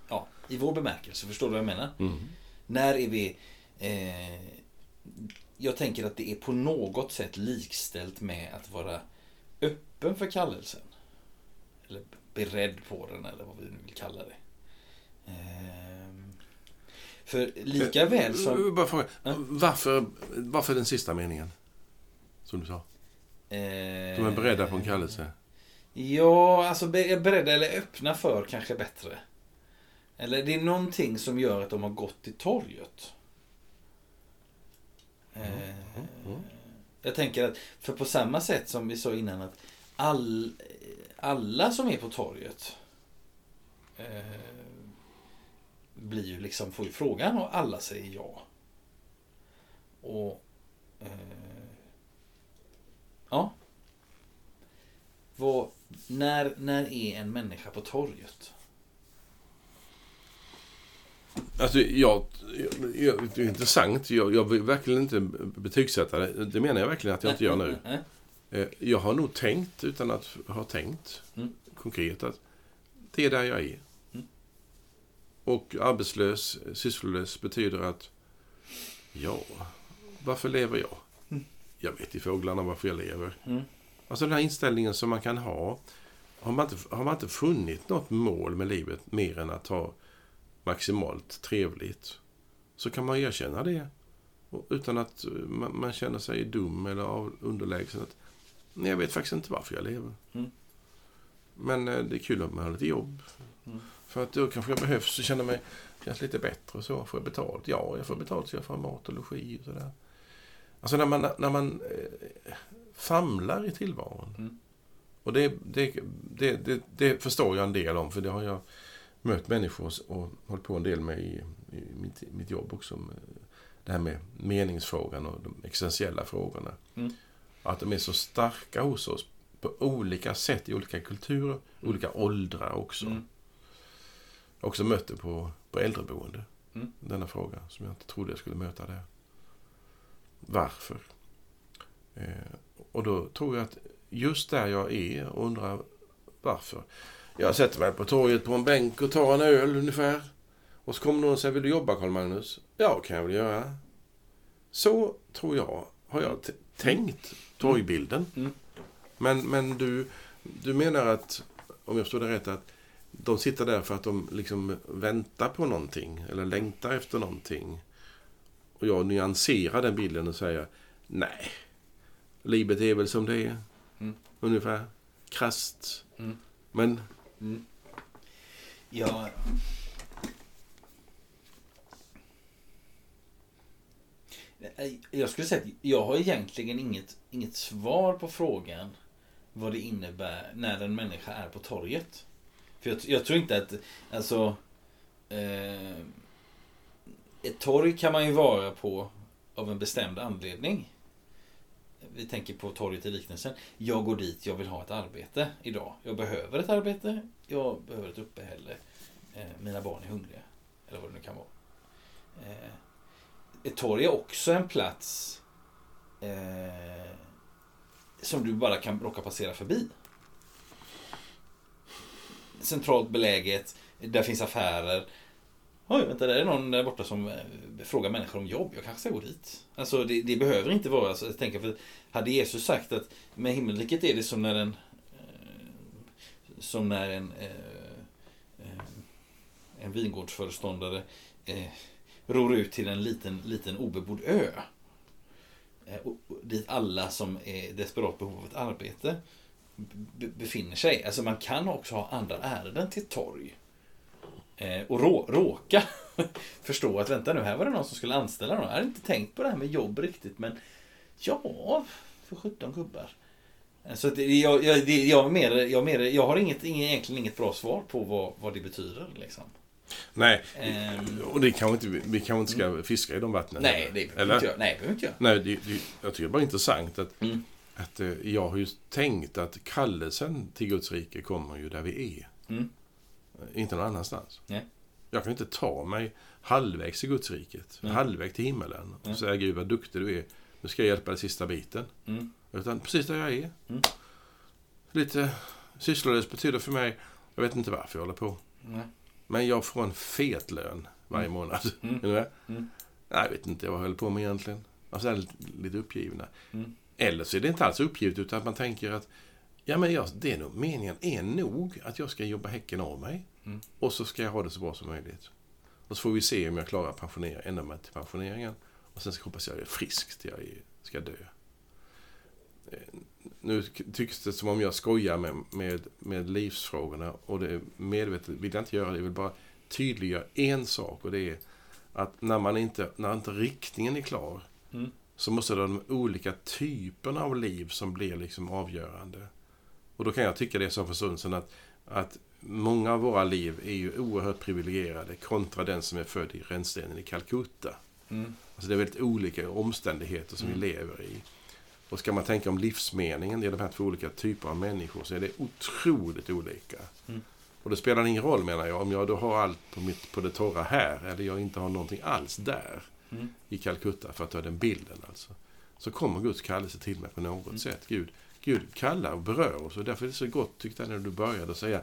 ja, i vår bemärkelse. Förstår du vad jag menar?
Mm.
När är vi eh, Jag tänker att det är på något sätt likställt med att vara öppen för kallelsen. Eller beredd på den eller vad vi nu vill kalla det. Ehm, för lika väl som...
Eh, fråga.
Ja.
Varför, varför den sista meningen? Som du sa. De är beredda på en kallelse.
Ja, alltså be- beredda eller öppna för kanske bättre. Eller det är någonting som gör att de har gått till torget. Eh, Jag tänker att, för på samma sätt som vi sa innan att all, alla som är på torget eh, blir ju liksom, får ju frågan och alla säger ja. Och eh, ja. Vad, när, när är en människa på torget?
Alltså, jag, jag, det är intressant. Jag, jag vill verkligen inte betygsätta det. Det menar jag verkligen att jag inte gör nu. Eh, Jag har nog tänkt, utan att ha tänkt
Mm.
konkret, att det är där jag är.
Mm.
Och arbetslös, sysslolös betyder att, ja, varför lever jag? Jag vet i fåglarna varför jag lever.
Mm.
Alltså den här inställningen som man kan ha. Har man, inte, har man inte funnit något mål med livet mer än att ha maximalt trevligt så kan man erkänna det. Och utan att eh, man, man känner sig dum eller av, underlägsen. Att, nej, jag vet faktiskt inte varför jag lever.
Mm.
Men eh, det är kul att man har lite jobb.
Mm.
För att då kanske jag behövs och känner mig känns lite bättre och så. Får jag betalt? Ja, jag får betalt så jag får mat och logi och sådär. Alltså när man, när man eh, famlar i tillvaron.
Mm.
Och det, det, det, det, förstår jag en del om, för det har jag mött människor och hållit på en del med i, i mitt, mitt jobb också. Det här med meningsfrågan och de existentiella frågorna.
Mm.
Att de är så starka hos oss på olika sätt i olika kulturer, olika åldrar också.
Mm.
Jag har också mött det på, på äldreboende.
Mm.
Denna fråga som jag inte trodde jag skulle möta där. Varför? Eh, och då tror jag att just där jag är och undrar varför. Jag sätter mig på torget på en bänk och tar en öl ungefär. Och så kommer någon och säger, vill du jobba Karl Magnus? Ja, kan jag väl göra. Så tror jag, har jag tänkt torgbilden.
Mm.
Men, men du, du menar att, om jag förstår det rätt, att de sitter där för att de liksom väntar på någonting eller längtar efter någonting. Och jag nyanserar den bilden och säger nej, livet är väl som det är.
Mm.
Ungefär. Krasst.
Mm.
Men
Mm. Ja. Jag skulle säga att jag har egentligen inget, inget svar på frågan vad det innebär när en människa är på torget. För jag, jag tror inte att, alltså... Eh, ett torg kan man ju vara på av en bestämd anledning. Vi tänker på torget i liknelsen. Jag går dit, jag vill ha ett arbete idag. Jag behöver ett arbete, jag behöver ett uppehälle. Eh, mina barn är hungriga. Eller vad det nu kan vara. Eh, ett torg är också en plats eh, som du bara kan råka passera förbi. Centralt beläget, där finns affärer. Oj, vänta, där är någon där borta som eh, frågar människor om jobb. Jag kanske ska gå dit. Alltså, det, det behöver inte vara så. Jag tänker, för hade Jesus sagt att med himmelriket är det som när en eh, som när en eh, eh en vingårdsföreståndare eh, ror ut till en liten, liten obebodd ö. Eh, och, dit alla som är i desperat behov av ett arbete befinner sig. Alltså man kan också ha andra ärenden till torg. Eh, och rå, råka förstå att vänta nu, här var det någon som skulle anställa någon. Jag hade inte tänkt på det här med jobb riktigt men ja, för 17 gubbar. Eh, Så det, jag, jag, det, jag, mer, jag, mer, jag har inget, inget, egentligen inget bra svar på vad, vad det betyder. Liksom.
nej,
Ehm,
och det kanske inte, vi kanske inte ska fiska i de vattnen.
nej, det behöver
Eller?
inte jag. Nej, det inte.
Nej, det, det, jag tycker det är bara intressant att,
Mm.
att eh, jag har ju tänkt att kallelsen till Guds rike kommer ju där vi är.
Mm.
Inte någon annanstans.
Nej.
Jag kan inte ta mig halvvägs till Guds riket,
Nej.
halvvägs till himmelen och
Nej.
säga Gud vad duktig du är. Nu ska jag hjälpa dig sista biten.
Mm.
Utan precis där jag är.
Mm.
Lite sysslolös betyder för mig, jag vet inte varför jag håller på.
Nej.
Men jag får en fet lön varje
Mm.
månad.
Mm.
Är?
Mm.
Nej, jag vet inte vad jag höll på med egentligen. Alltså, lite, lite uppgivna.
Mm.
Eller så är det inte alls uppgivet utan att man tänker att ja, men jag, det är nog, meningen är nog att jag ska jobba häcken av mig.
Mm.
Och så ska jag ha det så bra som möjligt. Och så får vi se om jag klarar att pensionera, ända mig till pensioneringen. Och sen så hoppas jag är frisk till jag är, ska dö. Eh, Nu tycks det som om jag skojar med, med, med livsfrågorna och det medvetet vill jag inte göra det. Jag vill bara tydliggöra en sak och det är att när, man inte, när inte riktningen är klar
Mm.
så måste det vara de olika typerna av liv som blir liksom avgörande. Och då kan jag tycka det som för stund sedan att, att många av våra liv är ju oerhört privilegierade kontra den som är född i rännstenen i Calcutta.
Mm.
Alltså det är väldigt olika omständigheter som
Mm.
vi lever i. Och ska man tänka om livsmeningen i de här två olika typerna av människor så är det otroligt olika.
Mm.
Och det spelar ingen roll menar jag om jag då har allt på, mitt, på det torra här eller jag inte har någonting alls där
Mm.
i Calcutta för att ta den bilden alltså. Så kommer Guds kallelse till mig på något
Mm.
sätt. Gud, Gud kallar och berör oss och därför är det så gott tyckte jag när du började säga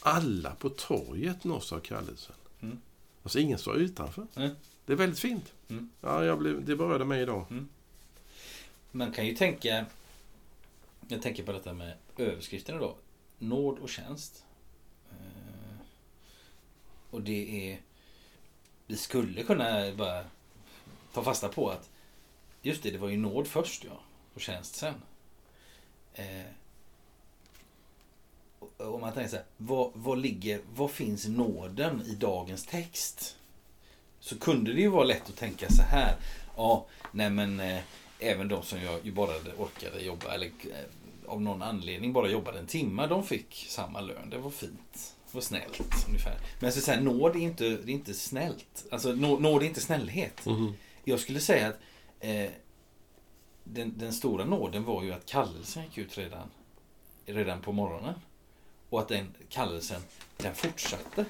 alla på torget nås av kallelsen.
Mm.
Alltså ingen står utanför.
Mm.
Det är väldigt fint.
Mm.
Ja, jag blev, det berörde mig idag.
Man kan ju tänka Jag tänker på detta med överskriften då Nåd och tjänst Eh, Och det är Vi skulle kunna bara ta fasta på att just det, det var ju nåd först ja. Och tjänst sen. Eh, och man tänker så här, vad, vad ligger, vad finns nåden i dagens text? Så kunde det ju vara lätt att tänka så här. Ja, nej men eh, även de som jag ju bara orkade jobba eller eh, av någon anledning bara jobbade en timme, de fick samma lön. Det var fint. Det var snällt ungefär. Men jag skulle säga, nåd är inte, det är inte snällt. Alltså nå- nåd är inte snällhet.
Mhm.
Jag skulle säga att eh, den, den stora nåden var ju att kallelsen gick ut redan, redan på morgonen. Och att den kallelsen, den fortsatte.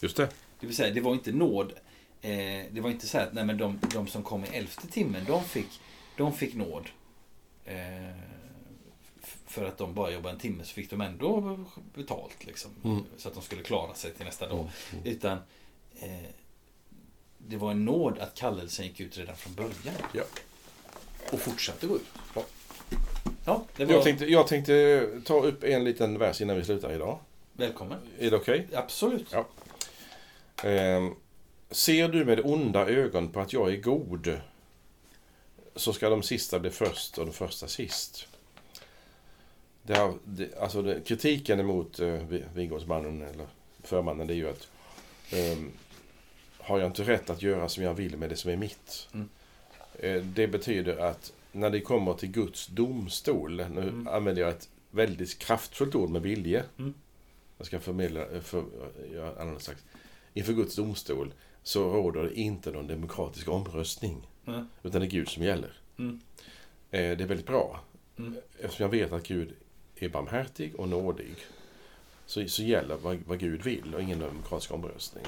Just det.
Det vill säga, det var inte nåd. Eh, det var inte så här att nej, men de, de som kom i elfte timmen, de fick, de fick nåd. Eh, för att de bara jobbade en timme så fick de ändå betalt. Liksom,
Mm.
Så att de skulle klara sig till nästa dag.
Mm.
Utan eh, det var en nåd att kallelsen gick ut redan från början.
Ja.
Och fortsatte gå ut.
Ja.
Ja, det var
Jag tänkte, jag tänkte ta upp en liten vers innan vi slutar idag.
välkommen.
Är det okej?
Absolut.
Ja. Ehm, ser du med onda ögon på att jag är god så ska de sista bli först och de första sist. Det har, det, alltså det, kritiken emot eh, Vi- Vingårdsmannen eller förmannen det är ju att ehm, har jag inte rätt att göra som jag vill med det som är mitt?
Mm.
Eh, det betyder att när det kommer till Guds domstol, nu
Mm.
använder jag ett väldigt kraftfullt ord med vilje.
Mm.
Jag ska förmedla, eh, för, jag använder sagt, inför Guds domstol så råder det inte någon demokratisk omröstning.
Mm.
Utan det är Gud som gäller.
Mm.
Eh, Det är väldigt bra.
Mm.
Eftersom jag vet att Gud är barmhärtig och nådig så, så gäller vad, vad Gud vill och ingen demokratisk omröstning.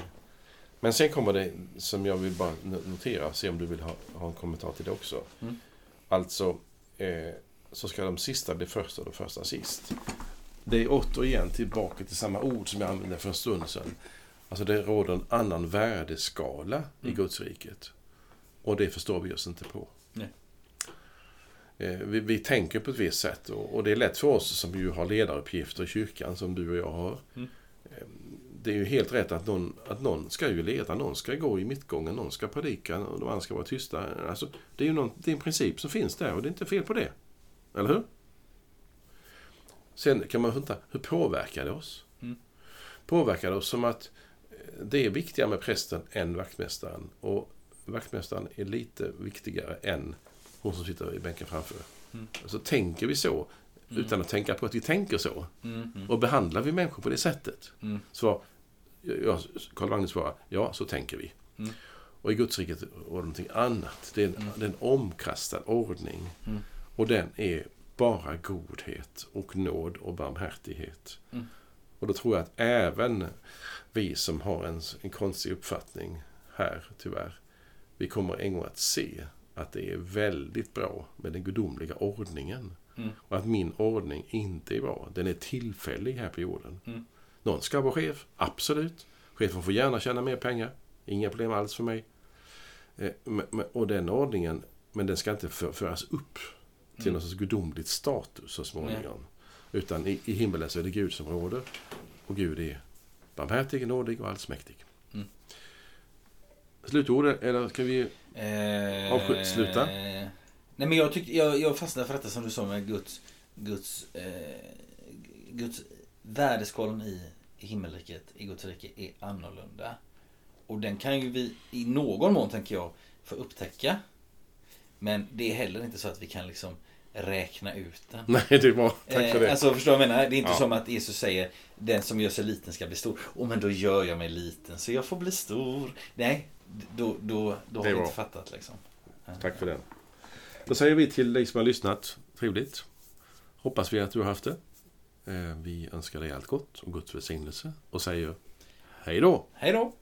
Men sen kommer det som jag vill bara no- notera, se om du vill ha, ha en kommentar till det också.
Mm.
Alltså, eh, så ska de sista bli först och de första sist. Det är återigen tillbaka till samma ord som jag använde för en stund sedan. Alltså det råder en annan värdeskala i
Mm.
Guds riket. Och det förstår vi oss inte på.
Nej.
Eh, Vi, vi tänker på ett visst sätt och, och det är lätt för oss som ju har ledaruppgifter i kyrkan som du och jag har.
Mm.
Det är ju helt rätt att någon, att någon ska ju leda, någon ska gå i mittgången, någon ska predika och de andra ska vara tysta. Alltså, det är ju någon, det är en princip som finns där och det är inte fel på det. Eller hur? Sen kan man undra, hur påverkar det oss?
Mm.
Påverkar det oss som att eh, det är viktigare med prästen än vaktmästaren. Och vaktmästaren är lite viktigare än hon som sitter i bänken framför.
Mm.
Så tänker vi så,
Mm.
utan att tänka på att vi tänker så.
Mm. Mm.
Och behandlar vi människor på det sättet.
Mm.
Så, ja, Karl Magnus svarar, ja, så tänker vi.
Mm.
Och i Guds riket var det någonting annat. Det är en,
Mm.
det är en omkastad ordning.
Mm.
Och den är bara godhet och nåd och barmhärtighet.
Mm.
Och då tror jag att även vi som har en, en konstig uppfattning här, tyvärr, vi kommer en gång att se att det är väldigt bra med den gudomliga ordningen.
Mm.
Och att min ordning inte är bra. Den är tillfällig här på jorden. Någon ska vara chef, absolut. Chefen får gärna tjäna mer pengar. Inga problem alls för mig. Eh, Och den ordningen, men den ska inte för- föras upp till
Mm.
någon sorts gudomligt status så småningom. Utan i, i himmelen så är det Gud som råder. Och Gud är barmhärtig, nådig och allsmäktig.
Mm.
Slutord, eller ska vi...
Eh,
Avsluta.
Nej men jag, tyck, jag, jag fastnar för detta som du sa med Guds, Guds, eh, Guds värdeskalan i himmelriket, Guds rike, är annorlunda. Och den kan ju vi i någon mån, tänker jag, få upptäcka. Men det är heller inte så att vi kan liksom räkna ut den.
Nej, det är bra. Tack för
Eh,
det.
Alltså förstår du vad jag menar? Det är inte
Ja.
som att Jesus säger Den som gör sig liten ska bli stor. Åh men då gör jag mig liten så jag får bli stor. Nej, då, då, då har vi inte fattat liksom.
Tack för den. Då säger vi till dig som har lyssnat, trevligt. Hoppas vi att du har haft det. Eh, vi önskar dig allt gott och Guds välsignelse och säger hej då!
Hej då!